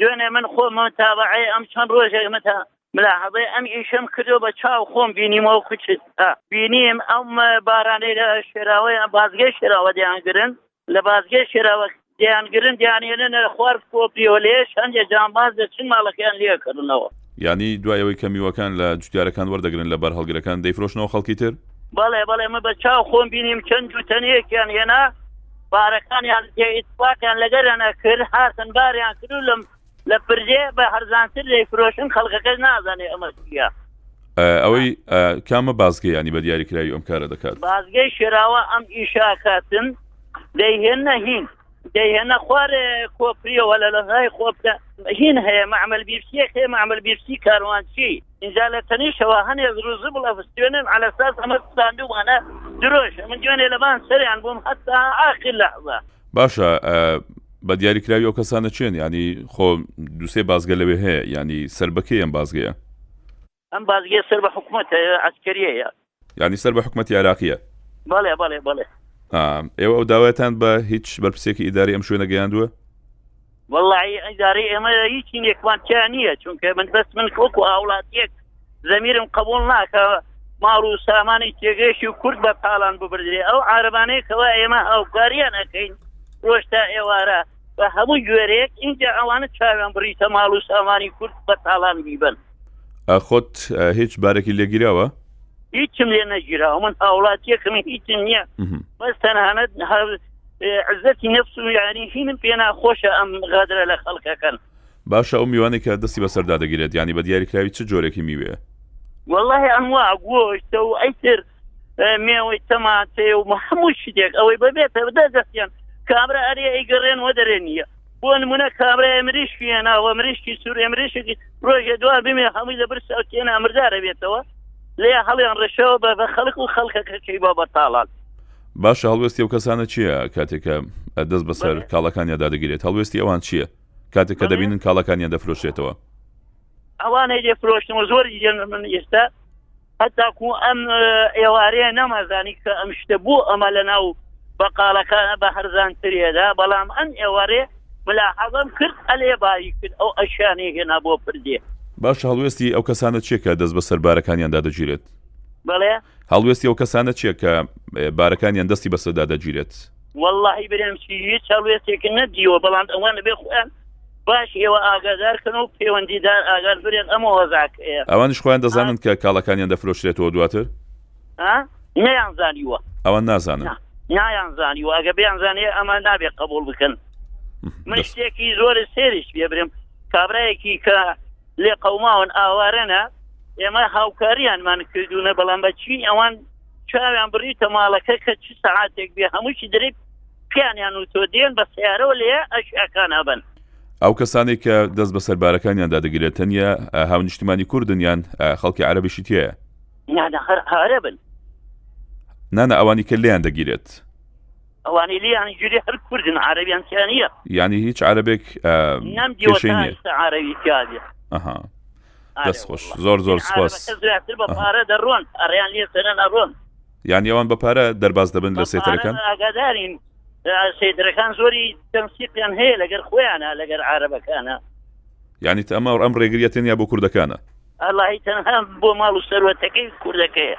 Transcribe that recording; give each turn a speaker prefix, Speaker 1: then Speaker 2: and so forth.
Speaker 1: دوێنێ من خۆم متابەعەی ئەم چەند ڕۆژێک متا ملاحظەی ئەم ئیشەم کردو بە چاو خۆم بینیمەوە کوچ ە بینیم ئەم بارانەی لە شێراوەیان بازگەی شێراوە دەیان گرن لە بازگەی شێراوە دەیان گرن دەیانێننە خوار کۆپیەوە لێش هەندێک جانباز دەچن ماڵەکەیان لێ
Speaker 2: کردنەوە. یانی دوای ئەوەی کە میوەکان لە جوتیارەکان وەردەگرن لە بارهەڵگرەکان دەیفرۆشنەوە خەڵکی تر؟
Speaker 1: بەڵێ بەڵێ من بە چاو خۆم بینیم چەند جووتەنەیەکیان هێنا. بارەکانیان ئیسپاتیان لەگەرەنە کرد هاتن باریان کرد لەم لە پرێ بە هەرزانتر لەی فرۆشن خەڵکەکەش نازانێ ئەمە چیە
Speaker 2: ئەوەی کامە بازگەی ینی بە دیاریکراوی ئەم کارە دەکات
Speaker 1: بازگەی شێراوە ئەم ئیشاکاتن دەیهێنە هین دەیهێنە خوارێ کۆپریەوە لە لەغای خۆپدا هین هەیە معمل بیرسیەک هەیە معمل بیرسی کاروانچی اینجا لە تەنیشەوە هەنێ ڕوزی بڵە بستێنن على اساس ئەمە ستاندومانە درۆش من گوێنێ لەبان سەریان بووم هەتا ئاخر لەحظە
Speaker 2: باشە بە دیاریکراوی ئەو کەسانە چێن ینی خۆ دوسێ بازگە لەوێ هەیە ینی سربەکەی ئەم بازگەیە
Speaker 1: ئەم بازگە سەر بە حکوومەت ئەسکەریەیە
Speaker 2: یانی سەر بە حکومەتی عێراقیە؟
Speaker 1: بەڵێ بەڵێ بەڵێ
Speaker 2: ئێوە ئەو داوایتان بە هیچ بەرپسێکی ئیداری ئەم شوێنە گەیاندووە
Speaker 1: وڵی ئەدارەی ئێمە هیچی نێکمان تیا نییە چونکە من بەس من کۆک و هاوڵاتیەک زەمیرم قبول ناکە ماڵ و سامانی تێگەشی و کورد بە تاالان ببرێ ئەو عربانەیەکەوە ئێمە هاوکاریان ئەەکەین ڕۆشتا ئێوارە بە هەموو گوێرەیەک اینجا ئەوانە چاویان بڕیتە ماڵ و سامانی کورد بە تاڵان بیبن
Speaker 2: خۆت هیچ بارێکی لێگیرەوە
Speaker 1: هیچم لێ نەگیرا من هاوڵاتیەکەم هیچم نییە بەس تەنانەت عزەتی نفس و یاری هینم پێ ناخۆشە ئەم غادرە لە خەڵکەکەن
Speaker 2: باشە ئەو میوانی کە دەستی بەسەردا دەگیرێت ینی بە دیاریکراوی چ جۆرەێکی میوێ
Speaker 1: والله ئەموا گۆشتە و ئەیتر مێوەی تەماتێ و هەموو شتێک ئەوەی ببێتە بدە دەستیان کابرا ئەرێ ئەیگەڕێن وە دەرێ نییە بۆ نمونە کابرای مریشکی هێناوە مریشکی سوورێ مریشکی ڕۆژێ دووار بمێ هەمووی لە برس ئەو تێنا مردارە بێتەوە لێ هەڵیان ڕشەوە بە بە خەڵک و خەڵکەکەی بۆ بە تاڵان
Speaker 2: باشە هەڵوێستی و کەسانە چییە کاتێکە دەست بەسەر کاڵەکانیا دادەگیرێت هەڵوێستی ئەوان چییە کاتێک کە دەبینن کاڵەکانیان دەفرۆشێتەوە
Speaker 1: ئەوانەی لێ فرۆشتنەوە زۆر من ئێستا هەتاکو ئەم ئێوارەیە نەمازانی کە ئەم شتە بۆ ئەمە لە ناو بەقالەکانە بە هەرزانترێدا بەڵام ئەم ئێوارێ ملا حەزم کرد ئەلێ بایی کرد ئەو ئەشیانەی هێنا بۆ پردێ
Speaker 2: باش هەڵوێستی ئەو کەسانە چێکە دەست بە سەر بارەکانیان دادەگیرێت
Speaker 1: بڵێ
Speaker 2: هەڵوێستی ئەو کەسانە چێکە بارەکانیان دەستی بەسەدا دەگیرێت
Speaker 1: وەڵاهی برێم سیوی چاڵێتێک نەدیوە بەڵام ئەوان نەبێ خۆیان باش ئێوە ئاگادارکەن و پەیوەندیدار ئاگار برێن ئەمە هۆزاک
Speaker 2: ئەوانش خۆیان دەزانن کە کاڵەکانیان دەفرۆشرێتەوە دواتر
Speaker 1: نەیان زانیوە
Speaker 2: ئەوان نازانن
Speaker 1: نایان زانیوە ئەگە بیان زانێ ئەمە نابێت قبول بکەن من شتێکی زۆر سێریش پێ برم کابراایەکی کە لێ قەوماون ئاوارەە ئێمە هاوکاریانمان کردوونە بەڵام بەچی ئەوان چاویان بڕی تەماڵەکە کە چ سەعاتێک بێ هەمووی درێت پیانیان و تۆ دێن بە سیارەوە لێ ئەشیاکان ئەبن
Speaker 2: ئەو کەسانی کە دەست بە سەربارەکانیان دادەگرێت تەنیا هاو نیشتمانی کوردن یان خەڵکی عربیشی تایە
Speaker 1: هەرە بن
Speaker 2: نانە ئەوانی کە لیان دەگیرێت
Speaker 1: ئەوانی لیانی گوێ هەر کوردن عربیان تیانە
Speaker 2: یعنی هیچ عربێک نم
Speaker 1: عربی تیاە
Speaker 2: ئەها دەست خۆش زۆر زۆر سپاس
Speaker 1: زیاتر بە پارە دەڕۆن ئەڕیان لێ سەرەن ئەڕۆن
Speaker 2: یان یەوان بە پارە دەرباز دەبن لە سێتەکان
Speaker 1: ئاگادارین سێتەکان زۆری تەمسیقیان هەیە لەگەر خۆیانە لەگەر عربەکانە
Speaker 2: یعنی ئەمە ئەم ڕێگریە تەنیا بۆ کوردەکانە
Speaker 1: ئەلهی تەنها بۆ ماڵ و سەروەتەکەی کوردەکەیە